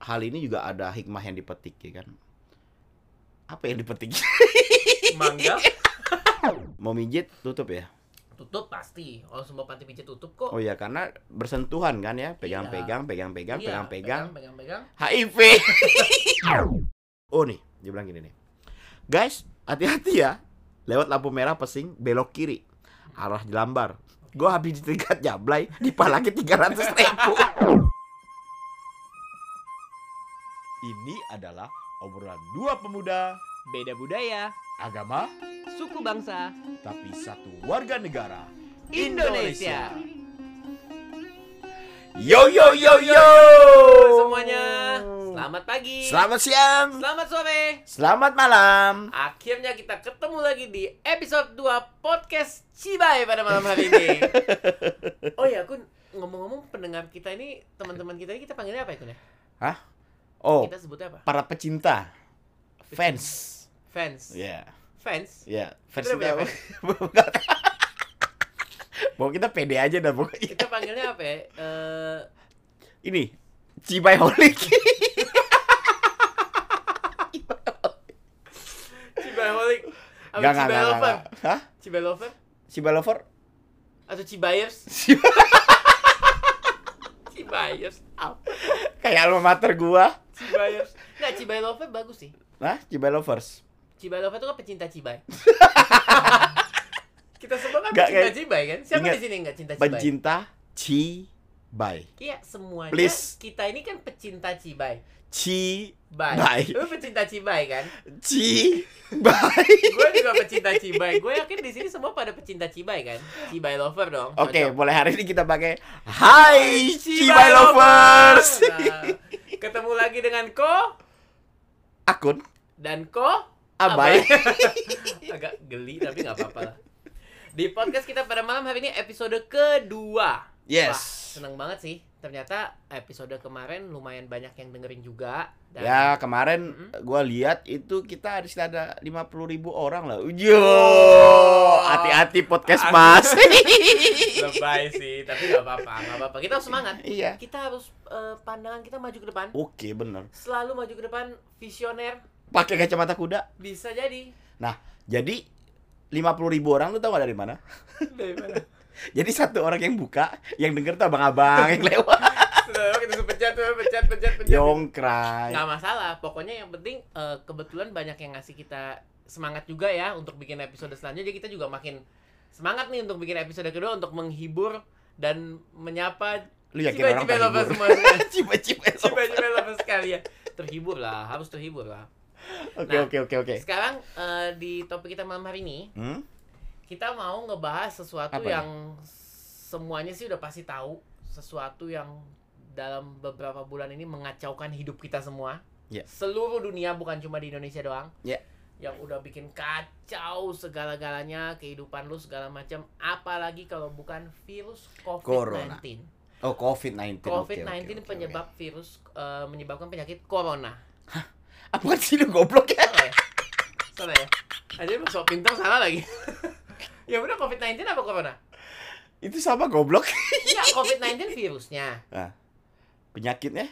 hal ini juga ada hikmah yang dipetik ya kan. Apa yang dipetik? Mangga Mau mijit tutup ya? tutup pasti. Oh semua panti pijat tutup kok. Oh iya karena bersentuhan kan ya, pegang-pegang, pegang-pegang, Iya, pegang-pegang. pegang-pegang. HIV. oh nih, dia bilang gini nih. Guys, hati-hati ya. Lewat lampu merah pesing belok kiri. Arah Jelambar. Gua habis ditingkat jablay, dipalaki 300 ribu. Ini adalah obrolan dua pemuda, Beda budaya, agama, suku bangsa, tapi satu warga negara. Indonesia. Yo yo yo yo. Semuanya, selamat pagi. Selamat siang. Selamat sore. Selamat malam. Akhirnya kita ketemu lagi di episode 2 podcast Cibai pada malam hari ini. oh ya, Kun, ngomong-ngomong pendengar kita ini, teman-teman kita ini kita panggilnya apa ya, Kun ya? Oh, Kita sebutnya apa? para pecinta. Fans. Fans. Ya. Fans. Ya, fans Kita apa? Mau kita pede aja dah pokoknya. Kita panggilnya apa ya? Eh, Ini Cibai Holik. Cibai Holik. Apa Gak, Cibai gak, Lover? gak. Hah? Cibai Lover? Cibai Lover? Atau Cibayers? Cibayers. Kayak alma mater gua. Cibayers. Nggak, Cibai Lover bagus sih. Nah, Cibai Lovers. Cibai Lover itu kan pecinta Cibai. Kita semua kan Nggak, pecinta kayak- Cibai kan? Siapa Ingat, di sini nggak cinta Cibai? Pencinta Cibai. Iya, semuanya Please. kita ini kan pecinta Cibai. Cibai. Bye. Lu pecinta Cibai kan? Cibai. Gue juga pecinta Cibai. Gue yakin di sini semua pada pecinta Cibai kan? Cibai lover dong. Oke, Cocok. boleh hari ini kita pakai Hai Cibai Lovers. Nah, ketemu lagi dengan Ko Akun dan Ko Abai. Agak geli tapi nggak apa-apa lah. Di podcast kita pada malam hari ini episode kedua. Wah, Yes. Seneng banget sih. Ternyata episode kemarin lumayan banyak yang dengerin juga. Dan Ya kemarin Mm-mm. gua lihat itu kita harus ada 50 ribu orang lah. Yo, hati-hati podcast Aduh. mas. lebay sih, tapi nggak apa-apa, nggak apa-apa. Kita harus semangat. iya. Kita harus eh, pandangan kita maju ke depan. Oke bener. Selalu maju ke depan, visioner Pakai kacamata kuda. bisa jadi. Jadi 50 ribu orang tuh tahu dari mana? Dari mana? Jadi satu orang yang buka, yang denger tuh abang-abang yang lewat. Kita pencet, pencet, pencet, pencet. Yongkrai. nggak masalah pokoknya yang penting eh, kebetulan banyak yang ngasih kita semangat juga ya untuk bikin episode selanjutnya jadi kita juga makin semangat nih untuk bikin episode kedua untuk menghibur dan menyapa Lu yakin Cibai- orang lovers. Cibai-cibai cibai cibai lovers sekalian terhibur lah harus terhibur lah Oke Nah, oke oke oke. sekarang eh, di topik kita malam hari ini Hmm? Kita mau ngebahas sesuatu Apa yang semuanya sih udah pasti tahu sesuatu yang dalam beberapa bulan ini mengacaukan hidup kita semua Ya. seluruh dunia bukan cuma di Indonesia doang Ya. yang udah bikin kacau segala-galanya kehidupan lu segala macam apalagi kalau bukan virus Corona. COVID-19 Oh COVID-19. Oke, COVID-19 oke, oke, oke. penyebab virus eh, menyebabkan penyakit corona Apa sih lu goblok ya? salah ya salah ya aja lu sok pintar salah lagi ya udah COVID-19 apa corona Itu sama goblok. Iya, COVID-19 virusnya. Penyakitnya?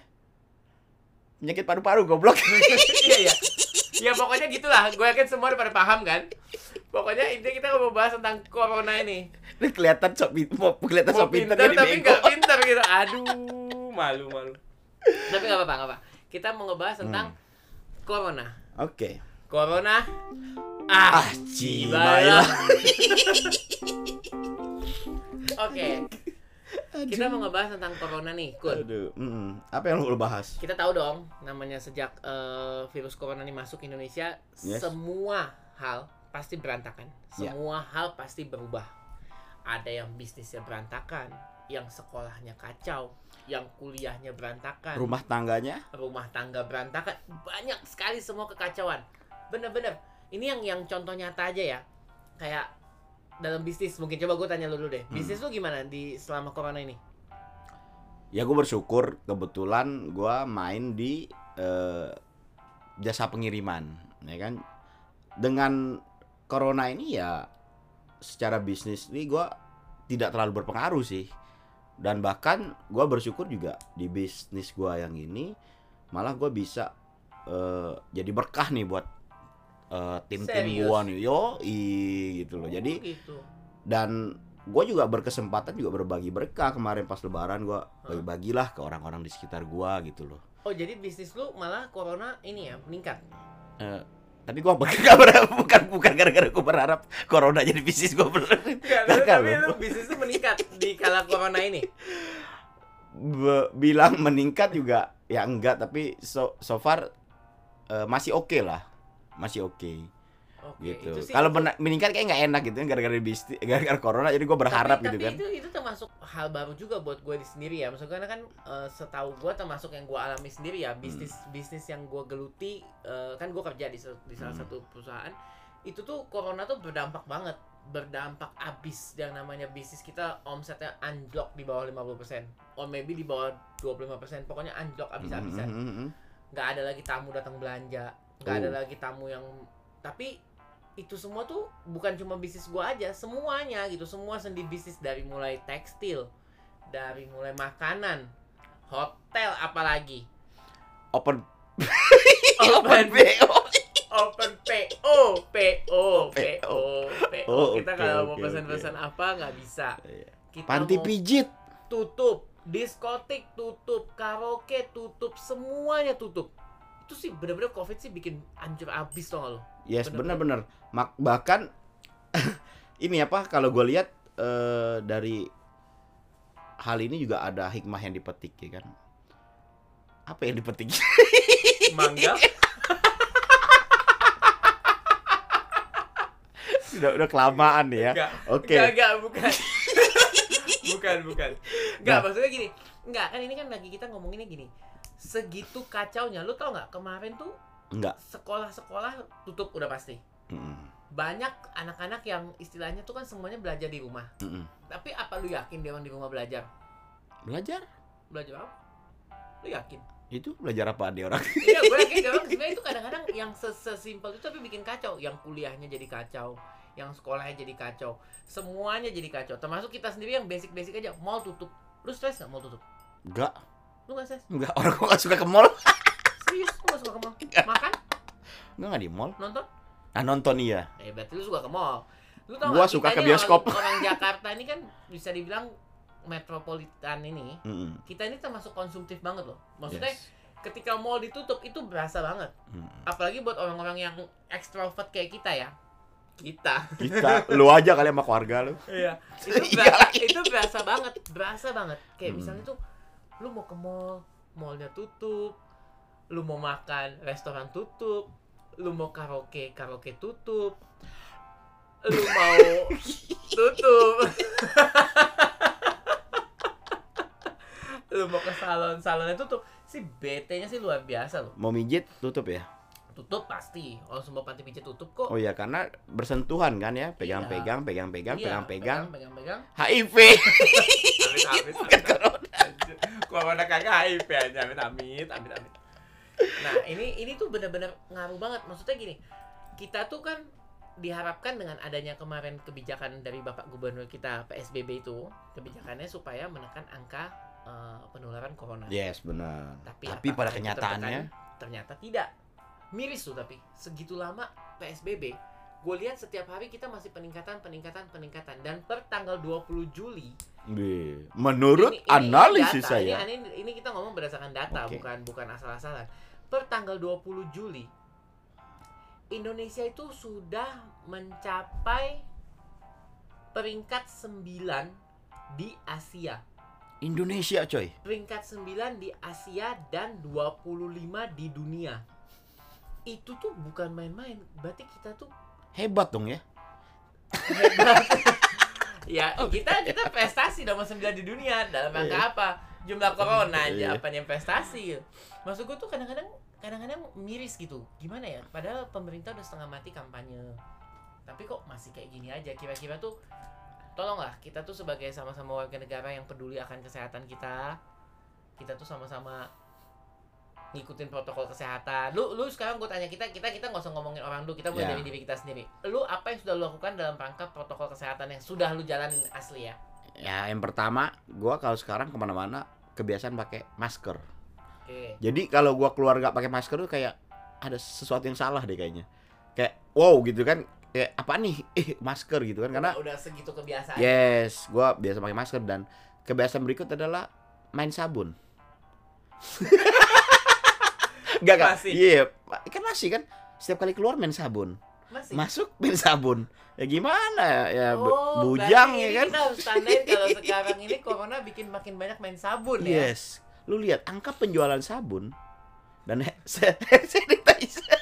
Penyakit paru-paru goblok. Iya, iya. Ya pokoknya gitulah. Gue yakin semua udah pada paham kan. Pokoknya intinya kita mau bahas tentang corona ini. Lu kelihatan sok mau kelihatan sok pintar tapi nggak pintar gitu. Aduh, malu malu. Tapi nggak apa-apa, nggak apa. Kita mau ngebahas tentang corona. Oke. Corona. Ah, Ah, cibalah. Oke. Kita mau ngebahas tentang corona nih, Kun. Aduh, mm, apa yang lu bahas? Kita tahu dong, namanya sejak eh, virus corona ini masuk Indonesia, Yes. semua hal pasti berantakan. Ya. Semua hal pasti berubah. Ada yang bisnisnya berantakan, yang sekolahnya kacau, yang kuliahnya berantakan, Rumah tangganya? rumah tangga berantakan, banyak sekali semua kekacauan. Bener-bener. Ini yang yang contoh nyata aja ya. Kayak dalam bisnis mungkin coba gue tanya lu dulu deh. Hmm. Bisnis lu gimana di selama corona ini? Ya gue bersyukur kebetulan gua main di eh, jasa pengiriman, ya kan. Dengan corona ini ya secara bisnis ini gua tidak terlalu berpengaruh sih. Dan bahkan gua bersyukur juga di bisnis gua yang ini malah gue bisa eh, jadi berkah nih buat eh, tim-tim Serius? gua nih yo gitu loh Oh, jadi gitu. dan gue juga berkesempatan juga berbagi berkah kemarin pas lebaran gue bagi-bagilah ke orang-orang di sekitar gua gitu loh Oh jadi bisnis lu malah corona ini ya meningkat. Eh, tapi gue gak berharap bukan bukan gara-gara gue berharap corona jadi bisnis gue Gagal tapi lu bisnis lu meningkat di kala corona ini. Be- bilang meningkat juga ya enggak tapi so so far eh, masih oke lah masih oke. Oke, gitu. itu sih- kalau meningkat kayak nggak enak gitu gara-gara bisnis gara-gara corona jadi gue berharap tapi, gitu tapi kan. itu itu termasuk hal baru juga buat gue di sendiri ya. Maksudnya karena kan eh, setahu gue termasuk yang gue alami sendiri ya bisnis bisnis yang gue geluti eh, kan gue kerja di, di salah Hmm. satu perusahaan itu tuh corona tuh berdampak banget. Berdampak abis yang namanya bisnis kita omsetnya anjlok di bawah 50% or maybe di bawah 25% pokoknya anjlok abis-abisan. Mm, mm, mm, nggak ada lagi tamu datang belanja nggak ada lagi tamu yang tapi itu semua tuh bukan cuma bisnis gua aja semuanya gitu. Semua sendi bisnis dari mulai tekstil dari mulai makanan hotel apalagi. Open open BO open PO PO PO PO kita kalau mau pesan-pesan apa nggak bisa. Iya. kita panti pijit. tutup diskotik tutup karaoke tutup semuanya tutup itu sih bener-bener covid sih bikin hancur abis tau gak lo yes Bener-bener. Mak- bahkan ini apa kalau gue lihat eh, dari hal ini juga ada hikmah yang dipetik ya kan apa yang dipetik mangga sudah udah kelamaan nih ya Oke. enggak, enggak, bukan. bukan, bukan. Enggak, Nah. maksudnya gini. Enggak, kan ini kan lagi kita ngomonginnya gini. Segitu kacaunya, lu tau nggak kemarin tuh enggak sekolah-sekolah tutup udah pasti. Mm-mm. Banyak anak-anak yang istilahnya tuh kan semuanya belajar di rumah. Mm-mm. Tapi apa lu yakin dia di rumah belajar? belajar Belajar apa? Lu yakin? itu belajar apa dia orang Iya, gue yakin dia orang sebenarnya itu kadang-kadang yang ses- sesimpel itu tapi bikin kacau. Yang kuliahnya jadi kacau, yang sekolahnya jadi kacau, semuanya jadi kacau. Termasuk kita sendiri yang basic-basic aja, mall tutup. Lu stres nggak mall tutup? enggak Lu nggak stres? enggak orang gua nggak suka ke mall Serius, lu nggak suka ke mall? Makan? enggak nggak di mall Nonton? nah nonton iya Eh, berarti lu suka ke mall. Lu tau Gua nggak, suka ke bioskop. Orang, orang Jakarta ini kan bisa dibilang metropolitan ini. Mm-mm. Kita ini termasuk konsumtif banget loh. Maksudnya Yes. ketika mall ditutup itu berasa banget. Mm. Apalagi buat orang-orang yang ekstrovert kayak kita ya. Kita. kita lu aja kali sama keluarga lu Iya. Itu Iya berasa, lagi. itu berasa banget, berasa banget. Kayak Hmm. misalnya tuh lu mau ke mall, mallnya tutup. Lu mau makan, restoran tutup. Lu mau karaoke, karaoke tutup. Lu mau tutup. lu mau ke salon, salonnya tutup. Si BT-nya sih luar biasa loh. mau mijit tutup ya Tutup pasti. Orang semua panti pijat tutup kok. oh iya karena bersentuhan kan ya pegang-pegang pegang-pegang Iya, pegang-pegang pegang-pegang. HIV amit amit amit amit corona kagak HIV aja amit amit amit amit. Nah ini ini tuh bener-bener ngaruh banget. Maksudnya gini kita tuh kan diharapkan dengan adanya kemarin kebijakan dari bapak gubernur kita PSBB itu kebijakannya supaya menekan angka eh, penularan corona. Yes benar. Tapi, tapi pada kenyataannya ternyata tidak? Miris tuh tapi. Segitu lama PSBB gue lihat setiap hari kita masih peningkatan peningkatan peningkatan dan per tanggal 20 Juli menurut ini- ini- ini analisis data, saya ini, ini, ini kita ngomong berdasarkan data Oke. bukan bukan asal-asalan per tanggal 20 Juli Indonesia itu sudah mencapai peringkat 9 di Asia Indonesia coy peringkat 9 di Asia dan 25 di dunia. Itu tuh bukan main-main. Berarti kita tuh hebat dong ya hebat. ya, kita kita prestasi nomor 9 di dunia dalam rangka apa? Jumlah corona aja Iya. apa yang prestasi. Maksud gue tuh kadang-kadang kadang-kadang miris gitu. Gimana ya? Padahal pemerintah udah setengah mati kampanye. Tapi kok masih kayak gini aja? Kira-kira tuh tolonglah kita tuh sebagai sama-sama warga negara yang peduli akan kesehatan kita kita tuh sama-sama ngikutin protokol kesehatan lu lu sekarang gue tanya kita kita kita nggak usah ngomongin orang dulu kita mulai Ya. dari diri kita sendiri lu apa yang sudah lu lakukan dalam rangka protokol kesehatan yang sudah lu jalanin asli ya ya yang pertama gua kalau sekarang ke mana-mana kebiasaan pakai masker Oke. Jadi kalau gua keluar nggak pakai masker tuh kayak ada sesuatu yang salah deh kayaknya. Kayak wow gitu kan. Kayak apa nih? Eh masker gitu kan karena udah segitu kebiasaan. yes, gua biasa pakai masker dan kebiasaan berikut adalah main sabun. Enggak kan? Masih? Iya, kan masih kan setiap kali keluar main sabun. Masih. Masuk main sabun. Ya gimana ya Oh, bujang ya kan? Kita harus tandain kalau sekarang ini corona bikin makin banyak main sabun ya. Yes. Lu lihat angka penjualan sabun dan sanitizer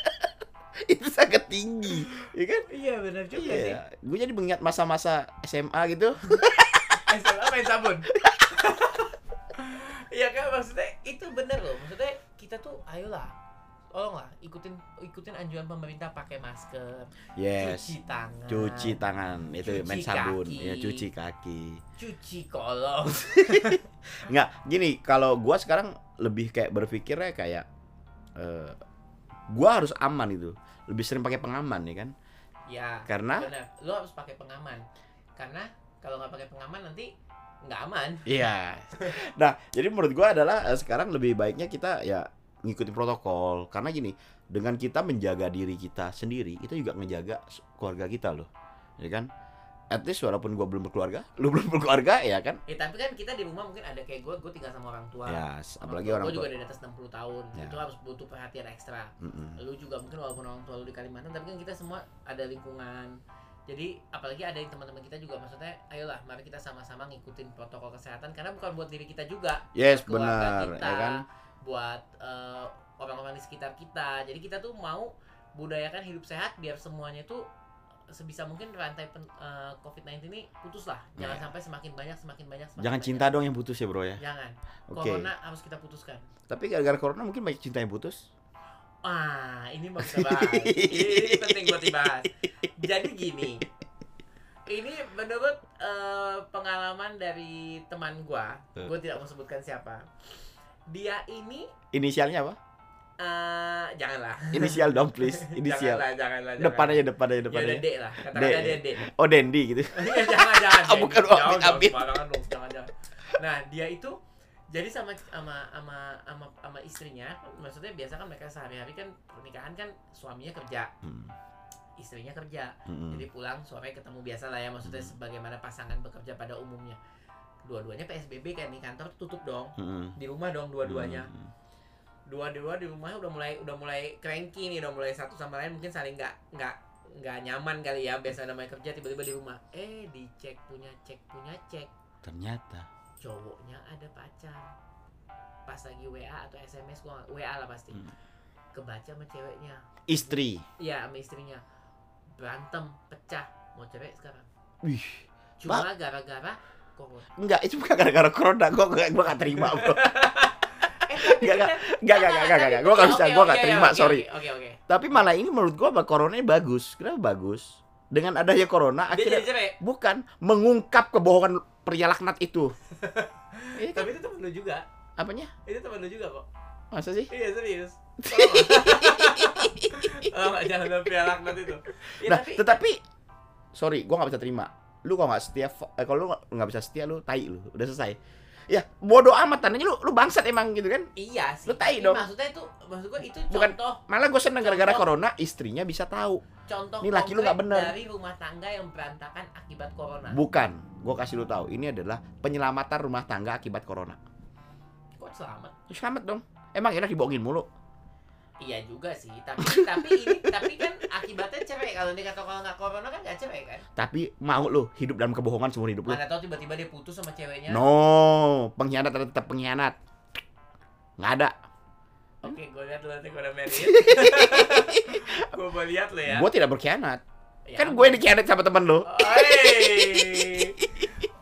itu sangat tinggi, ya kan? Iya benar juga sih. Iya. Gue jadi mengingat masa-masa SMA gitu. SMA main sabun. Iya kan maksudnya itu bener loh. Maksudnya kita tuh ayolah tolonglah ikutin ikutin anjuran pemerintah pakai masker, Yes. cuci tangan, Cuci tangan itu Cuci main sabun, kaki. ya cuci kaki. cuci kolong. Nggak, gini, kalau gua sekarang lebih kayak berpikirnya kayak eh gua harus aman itu. Lebih sering pakai pengaman ya kan? ya. Karena. Lo harus pakai pengaman. Karena kalau nggak pakai pengaman nanti nggak aman. Iya. Nah, jadi menurut gua adalah eh, sekarang lebih baiknya kita ya ngikutin protokol karena gini, dengan kita menjaga diri kita sendiri, itu juga ngejaga keluarga kita loh. Ya kan? At least walaupun gua belum berkeluarga, lu belum berkeluarga ya kan? Ya tapi kan kita di rumah mungkin ada kayak gue, gue tinggal sama orang tua. Ya, s- apalagi orang gue juga tua. di atas 60 tahun. Ya. Itu harus butuh perhatian ekstra. Mm-mm. Lu juga mungkin walaupun orang tua lu di Kalimantan, tapi kan kita semua ada lingkungan. Jadi apalagi ada yang teman-teman kita juga maksudnya, ayolah mari kita sama-sama ngikutin protokol kesehatan karena bukan buat diri kita juga, Yes, benar, kita, ya kan? Buat eh, orang-orang di sekitar kita. Jadi kita tuh mau budayakan hidup sehat biar semuanya tuh sebisa mungkin rantai pen- eh, COVID-19 ini putus lah. Jangan Ya. sampai semakin banyak, semakin banyak, semakin Jangan banyak. cinta dong yang putus ya, Bro ya. Jangan. Oke. Corona harus kita putuskan. Tapi gara-gara corona mungkin banyak cinta yang putus. Ah, ini mau kita bahas. ini penting buat dibahas. Jadi gini. Ini menurut eh, pengalaman dari teman gua, Eh. gua tidak mau sebutkan siapa. Dia ini Inisialnya apa? eh janganlah. Inisial dong, please. Inisial. Janganlah, janganlah. Depan aja, depan aja, Ya depan udah aja. D lah. Katakanlah D. dia D. Oh, Dendi gitu. Iya, jangan jangan. Bukan, Amit, jangan, jangan jangan. Nah, dia itu jadi sama sama sama sama, sama istrinya, maksudnya biasa kan mereka sehari-hari kan pernikahan kan suaminya kerja, Hmm. istrinya kerja. Hmm. Jadi pulang sore ketemu biasa lah ya, maksudnya Hmm. sebagaimana pasangan bekerja pada umumnya. Dua-duanya PSBB kan nih kantor tutup dong. Hmm. Di rumah dong dua-duanya. Hmm. Dua-dua di rumah udah mulai udah mulai cranky nih, udah mulai satu sama lain mungkin saling nggak nggak nggak nyaman kali ya biasa namanya kerja tiba-tiba di rumah eh dicek punya cek punya cek Ternyata. cowoknya ada pacar pas lagi WA atau SMS gua WA lah pasti Hmm. kebaca sama ceweknya Istri. iya sama istrinya berantem pecah mau cerai sekarang Wih. cuma gara-gara corona Enggak, itu bukan gara-gara corona. Gua gua, gua gak terima, Bro. eh tapi Enggak, enggak. kan- Enggak, enggak, enggak, enggak, enggak. Gua gak bisa, gua gak terima, sorry. oke oke Tapi malah ini menurut gua bah, corona bagus. Kenapa bagus? Dengan adanya corona akhirnya bukan mengungkap kebohongan pria laknat itu. Iya kan? tapi itu temen lu juga Apanya? itu temen lu juga kok Masa sih? Iya serius. Nggak jangan sampai laknat itu. Ya, nah, tapi tetapi sorry, gua nggak bisa terima. Lu kalau nggak setia, eh, kalau lu nggak- bisa setia, lu tai lu. Udah selesai. Ya, bodoh amat tandanya lu lu bangsat emang gitu kan. iya sih. Lu tai dong. Maksudnya itu maksud gua itu Bukan- contoh Malah gue seneng gara-gara corona istrinya bisa tahu. contoh Ini laki lu nggak bener. dari rumah tangga yang berantakan akibat corona. Bukan, gua kasih lu tahu. Ini adalah penyelamatan rumah tangga akibat corona. Kok selamat? Selamat dong. Emang enak dibohongin mulu. Iya juga sih. Tapi tapi ini tapi kan akibatnya cerai kalau dia kata kalau nggak corona kan nggak cerai kan. Tapi mau lu hidup dalam kebohongan seumur hidup lu. Mana tahu tiba-tiba dia putus sama ceweknya. No, pengkhianat tetap pengkhianat. Nggak ada. Oke, gue lihat lu nanti gue udah married. gue mau lihat lo ya. Gue tidak berkhianat. Ya kan gue yang dikhianat sama temen lu. Oi.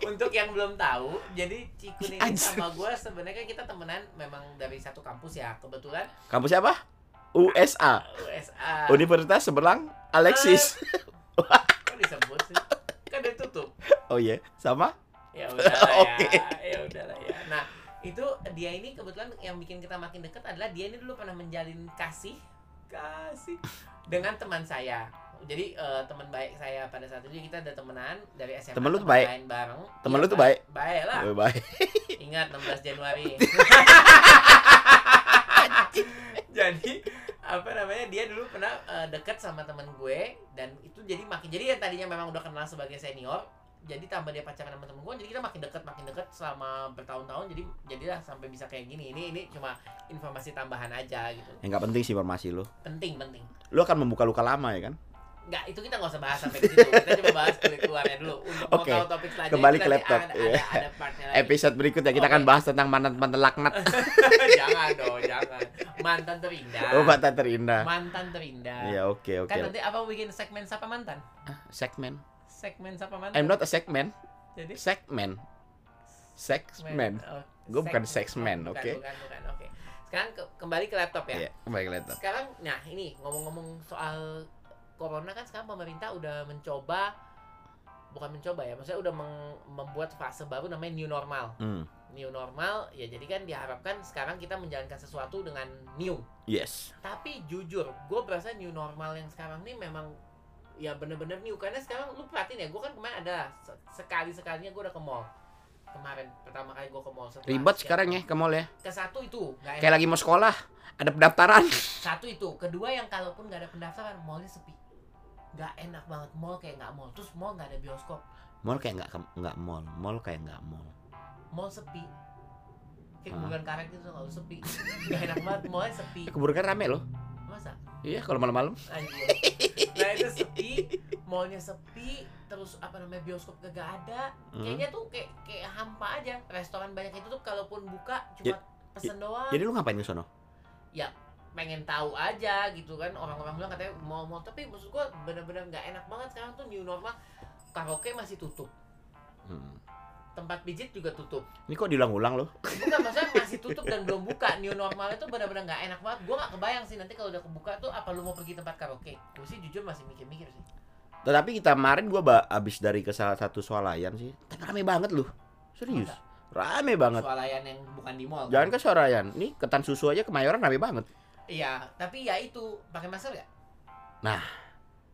Untuk yang belum tahu, jadi Cikun ini sama gue sebenarnya kan kita temenan memang dari satu kampus ya. Kebetulan Kamu siapa? USA. USA. Universitas seberang Alexis. Kok disebut sih? Kan udah tutup. Oh iya, sama? Ya udah lah Oke. ya. Ya ya. Nah, itu dia ini kebetulan yang bikin kita makin dekat adalah dia ini dulu pernah menjalin kasih kasih dengan teman saya. Jadi eh, teman baik saya pada saat itu kita ada temenan dari SMA. Temen lu tuh baik? Main bareng. Temen Iya, lu tuh baik? Baik lah. Oh, baik. Ingat 16 Januari. jadi apa namanya dia dulu pernah eh, deket sama temen gue dan itu jadi makin jadi yang tadinya memang udah kenal sebagai senior jadi tambah dia pacaran sama temen gue jadi kita makin deket makin deket selama bertahun-tahun jadi jadilah sampai bisa kayak gini. Ini ini cuma informasi tambahan aja gitu. Yang nggak penting sih informasi lu. Penting penting. Lu akan membuka luka lama ya kan Enggak, itu kita nggak usah bahas sampai ke situ. Kita coba bahas kulit luarnya dulu. Untuk Oke, mau tahu topik selanjutnya kembali ke laptop. Ada, Iya. ada, ada partnya lagi. episode berikutnya kita Oke. akan bahas tentang mantan mantan laknat jangan dong, jangan. Mantan terindah. oh mantan terindah Mantan terindah. Iya oke oke Kan nanti apa bikin segmen sapa mantan? Ah, segmen Segmen sapa mantan. I'm not a segmen Jadi segmen segmen Oh, Gua bukan segmen. oke? Bukan, bukan, oke. Sekarang ke- kembali ke laptop ya. Iya, kembali ke laptop Sekarang, nah ini ngomong-ngomong soal corona kan sekarang pemerintah udah mencoba bukan mencoba ya, maksudnya udah membuat fase baru namanya new normal. Hmm, New normal ya jadi kan diharapkan sekarang kita menjalankan sesuatu dengan new. yes Tapi jujur, gue berasa new normal yang sekarang ini memang ya bener-bener new karena sekarang lu perhatiin ya, gue kan kemarin ada se- sekali-sekalinya gue udah ke mall. Kemarin pertama kali gue ke mall setelah ribet sekarang ya ke mall ya Ke satu itu, kayak lagi mau sekolah ada pendaftaran Satu itu, kedua yang kalaupun nggak ada pendaftaran, mallnya sepi. Nggak enak banget, mall kayak nggak mall. Terus mall nggak ada bioskop, mall kayak nggak nggak mall mall kayak nggak mall mall sepi. Kayak Hah? bukan karet gitu nggak sepi. Nggak enak banget, mallnya sepi. keburu kan rame loh Masa? iya kalau malam-malam Anjir. Nah itu sepi, mallnya sepi, terus apa namanya bioskop gak ada. Hmm. Kayaknya tuh kayak kayak hampa aja. Restoran banyak itu tuh kalaupun buka cuma pesen doang. jadi lu ngapain ke sono pengen tahu aja gitu kan orang-orang bilang katanya mau mau tapi maksud gua bener-bener nggak enak banget sekarang tuh new normal karaoke masih tutup Hmm. tempat pijit juga tutup ini kok diulang-ulang loh bukan maksudnya masih tutup dan belum buka new normal itu benar-benar nggak enak banget gua nggak kebayang sih nanti kalau udah kebuka tuh apa lu mau pergi tempat karaoke gue sih jujur masih mikir-mikir sih Tetapi kita kemarin gua abis dari ke salah satu swalayan sih, tapi rame banget loh. Serius. Masa? Rame banget. swalayan yang bukan di mall Jangan kan? ke swalayan. Nih ketan susu aja kemayoran rame banget. Iya tapi ya itu pakai masker ya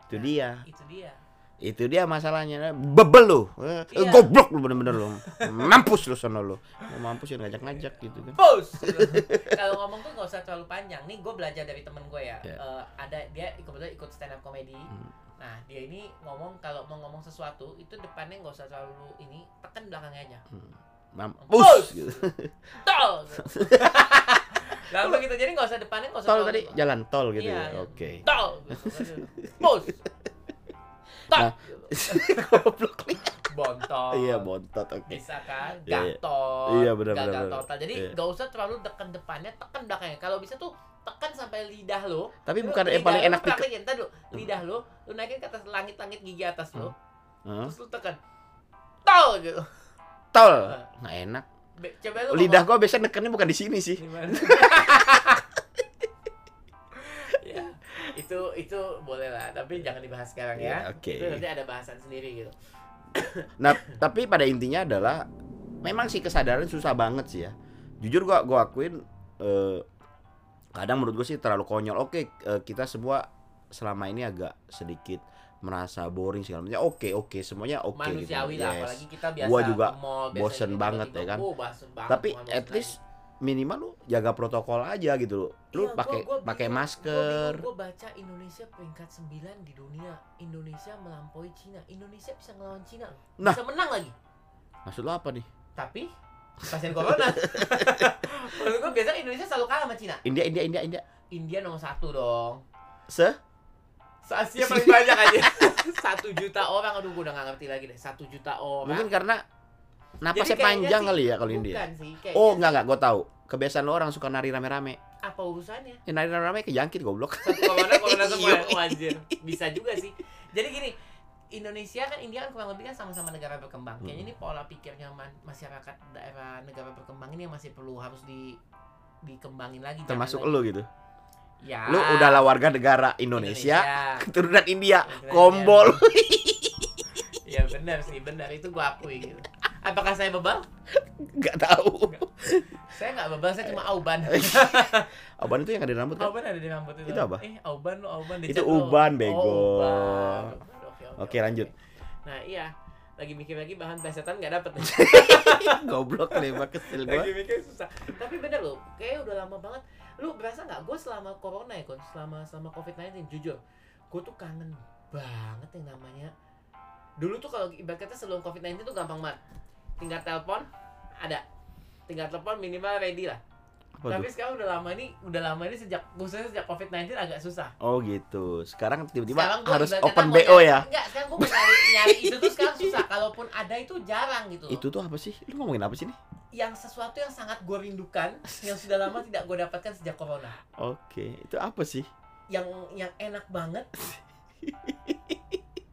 Itu dia. itu dia Itu dia masalahnya. Bebel lu. Iya. goblok lu bener-bener lu. Mampus lu sono lu. Mau mampus ya ngajak-ngajak gitu kan. Pause. Kalau ngomong tuh nggak usah terlalu panjang. Nih gue belajar dari temen gue ya. Ya. Eh, ada dia kebetulan ikut stand up comedy. Hmm. Nah dia ini ngomong kalau mau ngomong sesuatu itu depannya nggak usah terlalu ini tekan belakangnya aja. Mampus Mampus. gitu. Tol. Langsung gitu jadi nggak usah depannya nggak usah Tol tadi jalan tol gitu Iya, ya. iya. Oke. Tol. Pause. Tol. Nah. Goblok nih. Bontol. Iya, bontot oke. bisa kan Iya, iya. gatot Iya, benar, benar, benar. total jadi Iya. nggak usah terlalu tekan depannya tekan belakangnya kalau bisa tuh tekan sampai lidah lo Tapi bukan yang paling enak di praktekin, ntar dulu lidah lo lu naikin ke atas langit-langit gigi atas lo Hah? terus lu tekan tol gitu tol. Nah. Nggak enak. Be- coba lu Lidah gua biasanya nekennya bukan di sini sih. Ya, itu itu boleh lah, tapi jangan dibahas sekarang ya. Ya, oke. Itu nanti ada bahasan sendiri gitu. Nah, tapi pada intinya adalah memang sih kesadaran susah banget sih ya. Jujur gua gua akuin eh, kadang menurut gue sih terlalu konyol. Oke, eh, kita semua selama ini agak sedikit merasa boring segala macam. Oke, oke, semuanya oke gitu. Manusiawi lah, Yes. apalagi kita biasa Gua juga ke mall, biasa bosen gitu, banget ya kan. Oh, bosen banget Tapi at bosen least minimal lu jaga protokol aja gitu loh. Lu Iya, pakai gua- gua pakai masker. Gue baca Indonesia peringkat 9 di dunia. Indonesia melampaui Cina. Indonesia bisa ngelawan Cina. Nah. Bisa menang lagi. Maksud lu apa nih? Tapi pasien corona. Menurut gue biasanya Indonesia selalu kalah sama Cina. India India India India. India nomor satu dong. Se Asia paling banyak aja. Satu juta orang. Aduh gue udah gak ngerti lagi deh. Satu juta orang. mungkin karena napasnya kayaknya panjang sih- kali ya kalau India. Sih. Kayaknya Oh, enggak enggak, gua tahu. Kebiasaan lo orang suka nari rame-rame. Apa urusannya? Ya, nari rame-rame kejangkit goblok. Satu corona corona semua. Wajir. Bisa juga sih. Jadi gini. Indonesia kan India kan kurang lebih kan sama-sama negara berkembang. Kayaknya Hmm. ini pola pikirnya masyarakat daerah negara berkembang ini yang masih perlu harus di dikembangin lagi. Termasuk lagi- lu gitu. Ya. Lu udahlah warga negara Indonesia, Indonesia. keturunan India, kombol. Iya benar sih, benar itu gua akui gitu. Apakah saya bebal? Enggak tahu. Saya nggak bebal, saya cuma auban. Apaan itu yang ada di rambut kan? auban ada di rambut itu. Itu apa? Eh, auban lu auban Itu uban, bego. Oh, uban. Oke, Oke, lanjut. Nah, iya. Lagi mikir lagi bahan plesetan nggak dapet nih. Goblok nih, kesel gua. Lagi mikir susah. Tapi bener loh, kayak udah lama banget. Lu berasa nggak gue selama corona ya kon selama selama covid 19 jujur gue tuh kangen banget yang namanya dulu tuh kalau ibarat kata sebelum covid 19 tuh gampang banget tinggal telepon ada tinggal telepon minimal ready lah Apa tapi sekarang udah lama ini udah lama ini sejak khususnya sejak covid 19 agak susah Oh gitu. Sekarang tiba-tiba harus open BO nyari- ya. enggak sekarang gue mau nyari, nyari itu tuh sekarang susah kalaupun ada itu jarang gitu. Itu tuh apa sih? Lu ngomongin apa sih nih? Yang sesuatu yang sangat gue rindukan yang sudah lama tidak gue dapatkan sejak corona. Oke, itu apa sih? yang yang enak banget.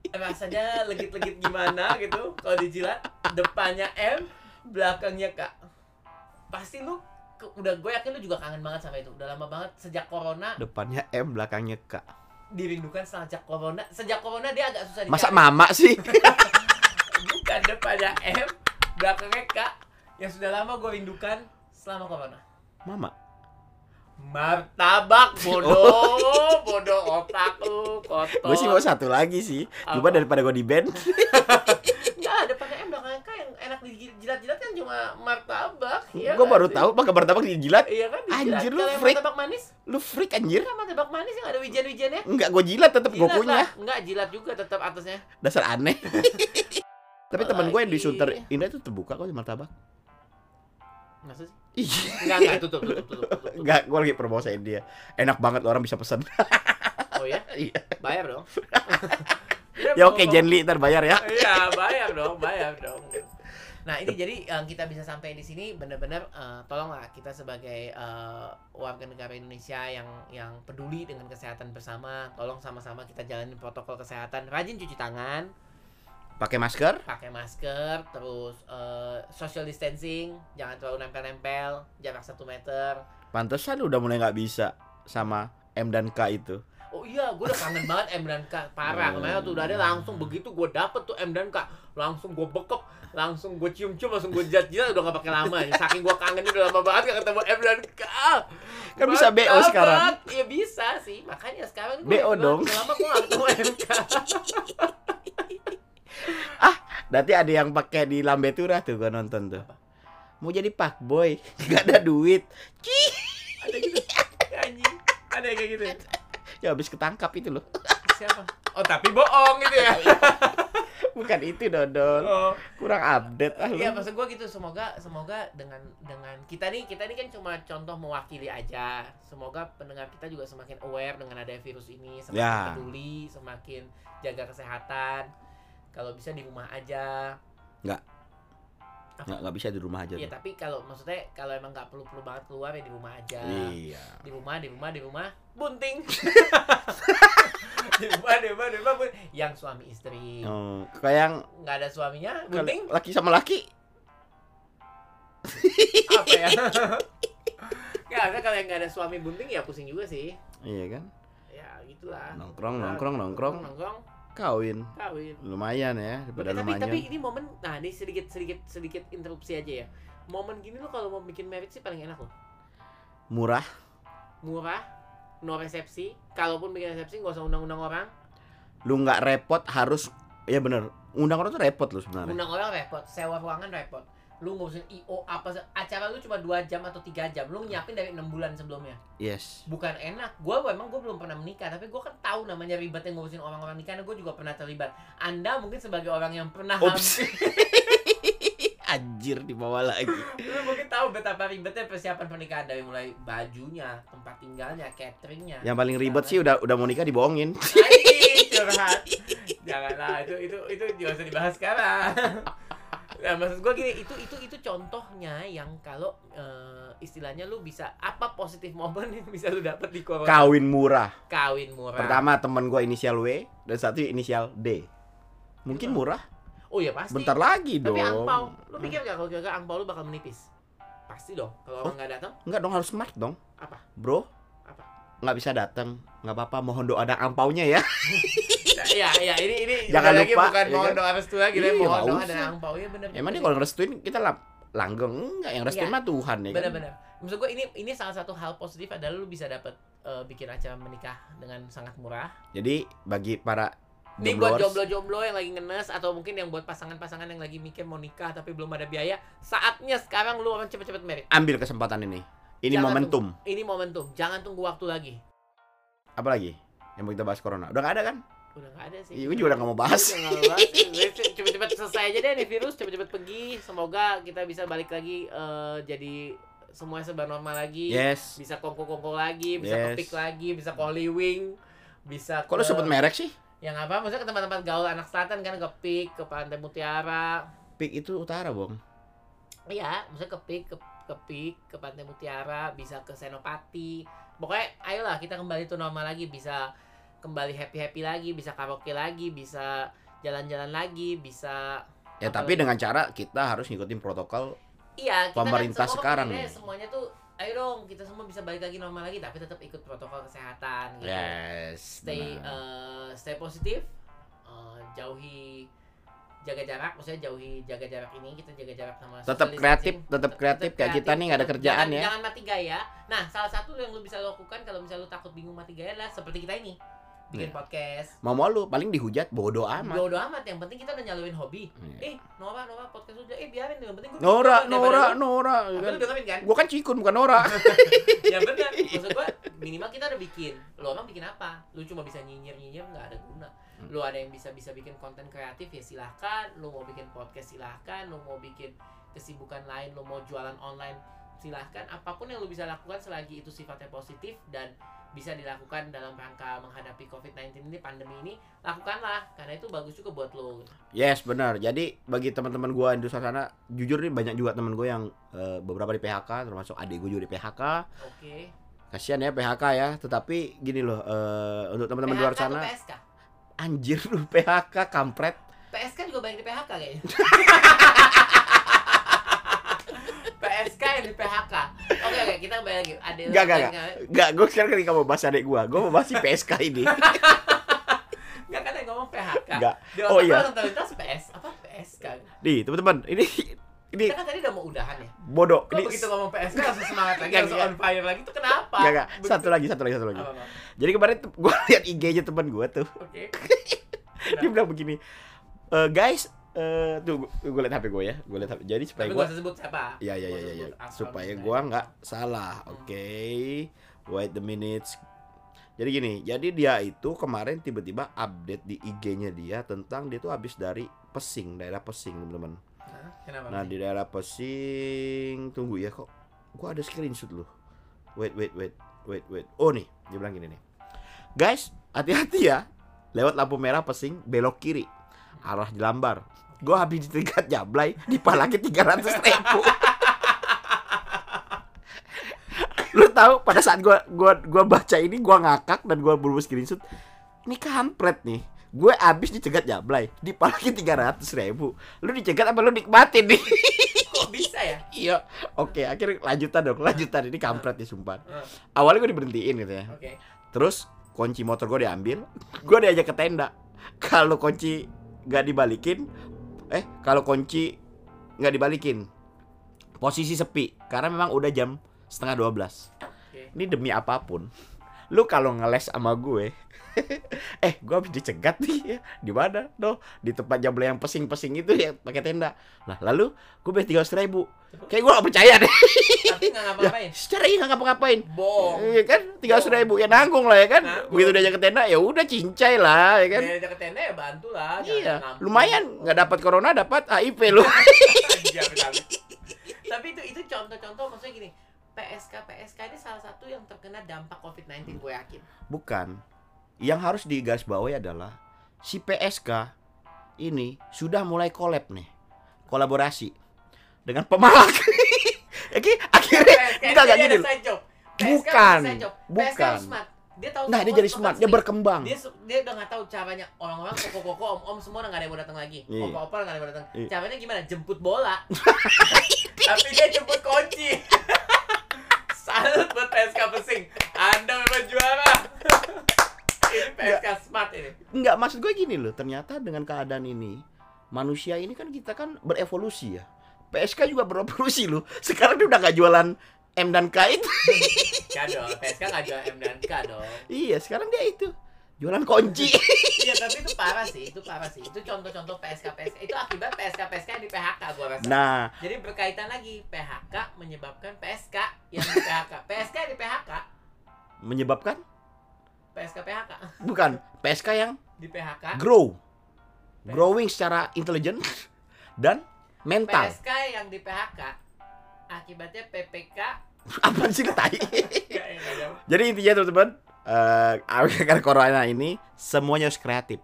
Rasanya legit-legit gimana gitu kalau dijilat. Depannya M belakangnya K. Pasti lu ke- udah gue yakin lu juga kangen banget sama itu. Udah lama banget sejak corona. Depannya M, belakangnya K. dirindukan sejak corona. Sejak corona dia agak susah Masa dicari. mama sih? bukan depannya M belakangnya K yang sudah lama gue rindukan selama corona mama. martabak bodoh bodoh otak lu kotor Gue sih mau satu lagi sih. Cuma daripada gue di band. Enggak, depannya M belakangnya K yang enak dijilat-jilat kan cuma martabak iya gue kan baru tahu pakai martabak dijilat. Iya kan dijilat. Anjir, lu freak. martabak manis Lu freak anjir. kan martabak manis yang ada wijen-wijennya Enggak, gue jilat tetep gue punya. Enggak, jilat juga tetap atasnya Dasar aneh. Tapi temen gue yang di. Sunter Indah itu terbuka kok martabak. Masa sih? Enggak, enggak, tutup, tutup, tutup, tutup, tutup. enggak, gue lagi promosiin dia. Enak banget orang bisa pesan. Oh ya? Iya. Bayar dong ya oke, Jenly ntar bayar ya. Iya, bayar dong, bayar dong. Nah ini jadi eh, kita bisa sampai di sini benar-benar eh, tolonglah kita sebagai eh, warga negara Indonesia yang yang peduli dengan kesehatan bersama, tolong sama-sama kita jalanin protokol kesehatan, rajin cuci tangan, Pakai masker, pakai masker, terus eh, social distancing, jangan terlalu nempel-nempel, jarak satu meter. pantesan udah mulai nggak bisa sama M dan K itu. Oh iya, gue udah kangen banget M dan K parah. Oh. Kemarin tuh udah ada langsung begitu gue dapet tuh M dan K, langsung gue bekep, langsung gue cium-cium, langsung gue jat-jat udah gak pakai lama. Saking gue kangennya udah lama banget gak ketemu M dan K. Kan bisa BO sekarang. Iya bisa sih, makanya sekarang gue BO dong. Lama gue gak ketemu MK. Nanti ada yang pakai di Lambe Turah tuh gua nonton tuh. Mau jadi pak boy, nggak ada duit. Cih, ada gitu, anjing. Ada yang kayak gitu. ya? ya habis ketangkap itu loh. Siapa? Oh tapi bohong gitu ya. Bukan itu Dodol. Oh. Kurang update ah. Iya maksud gua gitu semoga semoga dengan dengan kita nih kita nih kan cuma contoh mewakili aja semoga pendengar kita juga semakin aware dengan ada virus ini semakin Ya. peduli semakin jaga kesehatan kalau bisa di rumah aja. Nggak, nggak bisa di rumah aja Iya tapi kalau maksudnya kalau emang nggak perlu perlu banget keluar ya di rumah aja. Iya. di rumah di rumah di rumah bunting. Di rumah di rumah di rumah bun- yang suami istri. Oh, kayak yang nggak ada suaminya bunting. laki sama laki. apa ya? Nggak ada kalau yang nggak ada suami bunting ya pusing juga sih. Iya kan? ya gitulah. Nongkrong, nongkrong, nongkrong, nongkrong kawin. kawin. Lumayan ya, daripada tapi lumayan. tapi ini momen nah ini sedikit sedikit sedikit interupsi aja ya. Momen gini lo kalau mau bikin merit sih paling enak loh. Murah, murah no resepsi. Kalaupun bikin resepsi nggak usah undang-undang orang. Lu nggak repot harus ya bener undang orang tuh repot lu sebenarnya. Undang orang repot sewa ruangan repot lu ngurusin io apa acara lu cuma dua jam atau tiga jam lu nyiapin dari enam bulan sebelumnya? Yes. Bukan enak. Gua memang gua belum pernah menikah tapi gua kan tahu namanya ribetnya ngurusin orang-orang nikah gua juga pernah terlibat. Anda mungkin sebagai orang yang pernah hampir anjir dibawa lagi. Lu mungkin tahu betapa ribetnya persiapan pernikahan dari mulai bajunya tempat tinggalnya cateringnya. Yang paling ribet sih udah udah mau nikah dibohongin. Anjing, curhat. Janganlah itu itu itu jangan usah dibahas sekarang nah maksud gua gini itu itu itu contohnya yang kalau eh, istilahnya lu bisa apa positif momen yang bisa lu dapat di corona kawin murah. Kawin murah. Pertama temen gua inisial W dan satu inisial D. Mungkin murah? Oh ya pasti. Bentar lagi tapi dong. angpau lu pikir gak kalau kira-kira angpau lu bakal menipis? Pasti dong kalau orang nggak datang. Enggak dong harus smart dong. Apa? Bro Apa? nggak bisa datang. Nggak apa-apa mohon doa ada angpaunya ya ya ya ini ini Jangan sekali lagi lupa, bukan ya mohon kan? doa restu lagi Iya, mohon nggak doa dan angpau ya bener emang dia kalau ngerestuin kita lang langgeng enggak yang restuin Iya. mah Tuhan ya kan bener-bener maksud gue ini ini salah satu hal positif adalah lu bisa dapat eh, bikin acara menikah dengan sangat murah jadi bagi para ini buat jomblo-jomblo yang lagi ngenes atau mungkin yang buat pasangan-pasangan yang lagi mikir mau nikah tapi belum ada biaya saatnya sekarang lu orang cepet-cepet merit ambil kesempatan ini Ini Jangan momentum. Ini momentum. Jangan tunggu waktu lagi. Apa lagi? Yang mau kita bahas corona. Udah gak ada kan? Udah gak ada sih. Iya, gue juga udah gak mau bahas. Cepet-cepet selesai aja deh nih virus. Cepet-cepet pergi. Semoga kita bisa balik lagi eh, jadi semua serba normal lagi. Yes. Bisa kongko-kongko lagi, bisa Yes. kepik lagi, bisa Holy Wing, bisa Kok lu ke- sebut merek sih? yang apa? Maksudnya ke tempat-tempat gaul anak selatan kan ke Pik, ke Pantai Mutiara. Pik itu utara, Bong. Iya, maksudnya ke Pik, ke, ke Pik, ke Pantai Mutiara, bisa ke Senopati. Pokoknya ayolah kita kembali tuh normal lagi, bisa kembali happy-happy lagi, bisa karaoke lagi, bisa jalan-jalan lagi, bisa Ya tapi lagi? dengan cara kita harus ngikutin protokol. Iya, kita Pemerintah kan semua sekarang nih. semuanya tuh ayo dong kita semua bisa balik lagi normal lagi tapi tetap ikut protokol kesehatan gitu. Yes. Stay benar. eh, stay positif. eh, jauhi jaga jarak maksudnya jauhi jaga jarak ini kita jaga jarak sama Tetap kreatif, tetap kreatif kayak kita nih nggak ada kerjaan jangan, ya. Jangan mati gaya. Nah, salah satu yang lu bisa lakukan kalau misalnya lu takut bingung mati gaya adalah seperti kita ini. Bikin Iya. podcast. Mau mau lu paling dihujat bodoh amat. Bodo amat, yang penting kita udah nyaluin hobi. Iya. Eh, Nora, Nora podcast udah. Eh, biarin yang penting gua Nora, Nora, lu- Nora. Kan. lu dengerin kan? Gua kan cikun bukan Nora. ya benar maksud gua minimal kita udah bikin lo orang bikin apa lu cuma bisa nyinyir nyinyir nggak ada guna Hmm. lu ada yang bisa bisa bikin konten kreatif ya silahkan lu mau bikin podcast silahkan lu mau bikin kesibukan lain lu mau jualan online silahkan apa pun yang lu bisa lakukan selagi itu sifatnya positif dan bisa dilakukan dalam rangka menghadapi COVID-19 ini pandemi ini lakukanlah karena itu bagus juga buat lo Yes, benar. Jadi bagi teman-teman gua di luar sana, jujur nih banyak juga teman gua yang eh, beberapa di PHK, termasuk adik gua juga di PHK. oke Kasihan ya PHK ya, tetapi gini loh, eh, untuk teman-teman di luar sana, PSK anjir lu PHK kampret. PSK juga banyak di PHK kayaknya. PSK yang di PHK. Oke oke kita kembali lagi. Ada Enggak, enggak, enggak. Enggak, gua sekarang ketika mau bahas adik gua, gua mau bahas si PSK ini. Enggak kan yang ngomong PHK. Enggak. Di Oh, otak iya. gua terlintas PS apa PSK. Nih, teman-teman, ini ini Kita kan tadi udah mau udahan ya. bodoh. Kok Ini begitu ngomong PSK langsung semangat lagi, langsung on fire lagi itu kenapa? Enggak. Begitu- Satu lagi, satu lagi, satu lagi. Apa, apa? Jadi kemarin tuh gua lihat IG-nya teman gua tuh. Oke. Dia bilang begini, "Eh, guys, eh tuh gue liat HP gue ya, gue liat HP. Jadi supaya gue sebut siapa. Ya ya ya ya, ya. supaya gua nggak salah. Oke. Wait the minutes. Jadi gini, jadi dia itu kemarin tiba-tiba update di IG-nya dia tentang dia tuh habis dari Pesing, daerah Pesing, teman-teman. Kenapa? Nah, di daerah Pesing, tunggu ya kok. Gua ada screenshot loh. Wait, wait, wait. Wait, wait. Oh nih, dia bilang gini nih. Guys, hati-hati ya. Lewat lampu merah Pesing, belok kiri. Arah Jelambar. Gua habis dicegat jablay, dipalaki 300 ribu. Lu tahu pada saat gua gua gua baca ini gua ngakak dan gua buru screenshot. Ini kampret nih. Gue habis dicegat jablay, dipalaki 300 ribu. Lu dicegat apa lu nikmatin nih? Kok bisa ya? iya. Oke, akhirnya lanjutan dong, lanjutan ini kampret nih sumpah. Awalnya gue diberhentiin gitu ya. Oke. Terus kunci motor gue diambil, gue diajak ke tenda. Kalau kunci nggak dibalikin, eh kalau kunci nggak dibalikin, posisi sepi karena memang udah jam setengah 12 Oke. Ini demi apa pun, lu kalau ngeles sama gue, eh gue habis dicegat nih ya di mana? No, di tempat jambel yang pesing-pesing itu ya pakai tenda. Nah lalu gue bayar tiga ribu, kayak gue gak percaya deh. Tapi nggak ngapa-ngapain. Secara ini nggak ngapa-ngapain. Bohong. Iya kan, tiga ribu ya nanggung lah ya kan. Nanggung. Begitu diajak ke tenda ya udah cincai lah ya kan. Dari dekat tenda ya bantu lah. Iya, lumayan nggak dapat corona dapat HIV lu. Iya. Tapi itu itu contoh-contoh maksudnya gini. PSK PSK ini salah satu yang terkena dampak COVID-19 gue yakin. Bukan. Yang harus digarisbawahi adalah si PSK ini sudah mulai collab nih. Kolaborasi dengan pemalak. Oke, akhirnya PSK enggak gini. Bukan, bukan. Dia tahu Nah, dia jadi smart, dia berkembang. Dia dia udah nggak tahu caranya orang-orang koko-koko om-om semua udah nggak ada yang mau datang lagi. Iya. Opa-opa nggak ada yang mau datang. Iya. Caranya gimana? Jemput bola. Tapi dia jemput kunci. Salut buat PSK Pesing. Anda memang juara. ini PSK smart ini. Enggak, maksud gue gini loh. Ternyata dengan keadaan ini manusia ini kan kita kan berevolusi ya. PSK juga berevolusi loh. Sekarang dia udah gak jualan M dan K itu. Kado, PSK nggak jual M dan K dong. iya, sekarang dia itu. Jualan kunci. Iya tapi itu parah sih, itu parah sih. Itu contoh-contoh PSK PSK itu akibat PSK PSK yang di PHK gua rasa. Nah, Jadi berkaitan lagi PHK menyebabkan PSK yang di PHK. PSK yang di PHK, menyebabkan PSK PHK bukan PSK yang di PHK. grow. Growing secara intelijen dan mental. PSK yang di PHK akibatnya PPK Apa sih tai? Nggak, nggak jauh. Jadi intinya teman-teman, eh karena corona ini semuanya harus kreatif.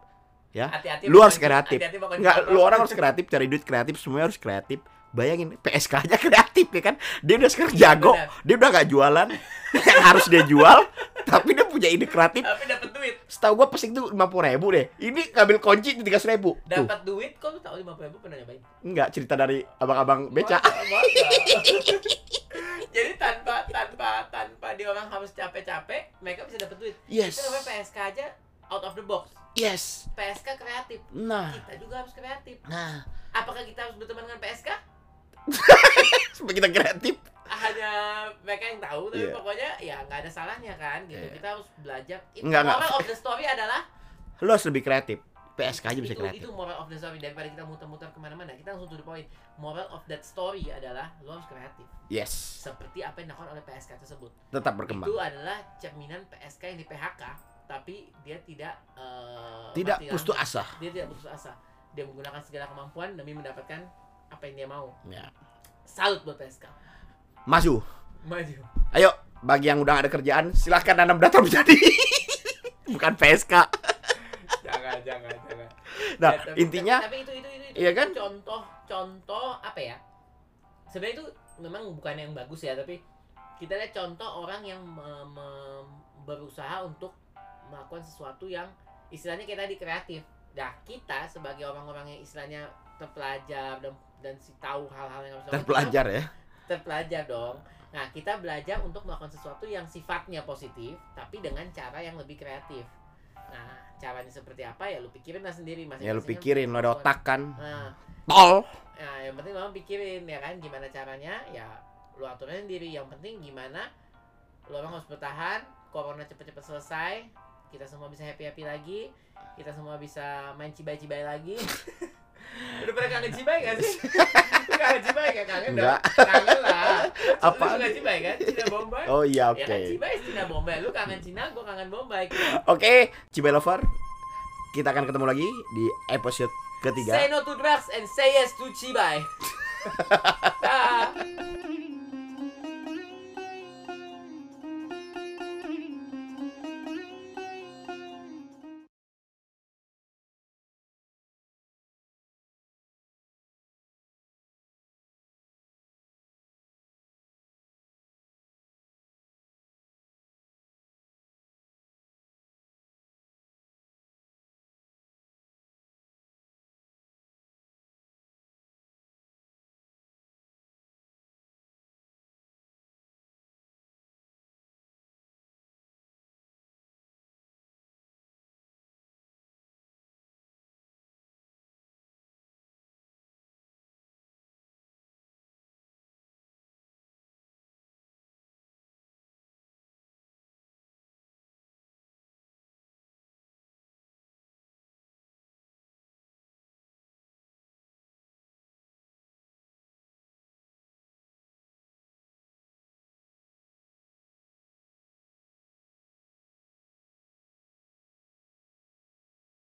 Ya. Hati-hati Lu harus pokoknya- kreatif. pokoknya. Enggak, lu orang harus kreatif, cari duit kreatif, semuanya harus kreatif. Bayangin PSK aja kreatif ya kan. Dia udah sekarang Iya, jago, benar. dia udah gak jualan yang harus dia jual, tapi dia punya ide kreatif. Tapi dapat duit. Setahu gua pesing tuh 50 ribu deh. Ini ngambil kunci tiga ribu. Dapat duit kok lu tahu 50 ribu pernah nyobain? enggak cerita dari abang-abang beca. Jadi tanpa tanpa tanpa dia orang harus capek-capek, mereka bisa dapat duit. Yes. Itu namanya PSK aja out of the box. Yes. PSK kreatif. Nah, Kita juga harus kreatif. nah, Apakah kita harus berteman dengan PSK? supaya kita kreatif. Hanya mereka yang tahu, tapi Iya. pokoknya ya nggak ada salahnya kan gitu. Iya. Kita harus belajar. Itu moral of the story adalah Lu harus lebih kreatif. PSK aja bisa itu, kreatif. itu moral of the story daripada kita muter-muter ke mana-mana kita langsung to the point moral of that story adalah lo harus kreatif Yes. seperti apa yang dilakukan oleh PSK tersebut Tetap berkembang. itu adalah cerminan PSK yang di PHK tapi dia tidak eh, Tidak putus asa. dia tidak putus asa dia menggunakan segala kemampuan demi mendapatkan apa yang dia mau Ya. salut buat PSK Maju. maju Ayo, bagi yang udah ada kerjaan, silahkan nanam data menjadi. Bukan PSK. Jangan jangan jangan. Nah, Ya, tapi- intinya tapi, itu itu itu, itu Iya kan? contoh contoh apa ya? Sebenarnya itu memang bukan yang bagus ya tapi kita lihat contoh orang yang me- me- berusaha untuk melakukan sesuatu yang istilahnya kita di kreatif. Nah kita sebagai orang-orang yang istilahnya terpelajar dan dan si tahu hal-hal yang harus terpelajar ya. kita terpelajar dong. Nah kita belajar untuk melakukan sesuatu yang sifatnya positif tapi dengan cara yang lebih kreatif. Nah caranya seperti apa ya lu pikirin lah sendiri masing Ya lu pikirin, lu ada otak kan. nah Tol. Nah, yang penting memang pikirin ya kan gimana caranya ya lu aturin sendiri. Yang penting gimana lu orang harus bertahan, corona cepet-cepet selesai, kita semua bisa happy-happy lagi, kita semua bisa main cibai-cibai lagi. Udah pernah kangen cibai gak sih? Lu kangen? Enggak. Kangen lah. Apa? Lu cibai kan? Cina Bombay? Oh iya, oke. Ya kan cibai Cina Bombay. Lu kangen Cina, gua kangen Bombay. Oke, Cibai Lover. Kita akan ketemu lagi di episode ketiga. Say no to drugs and say yes to cibai.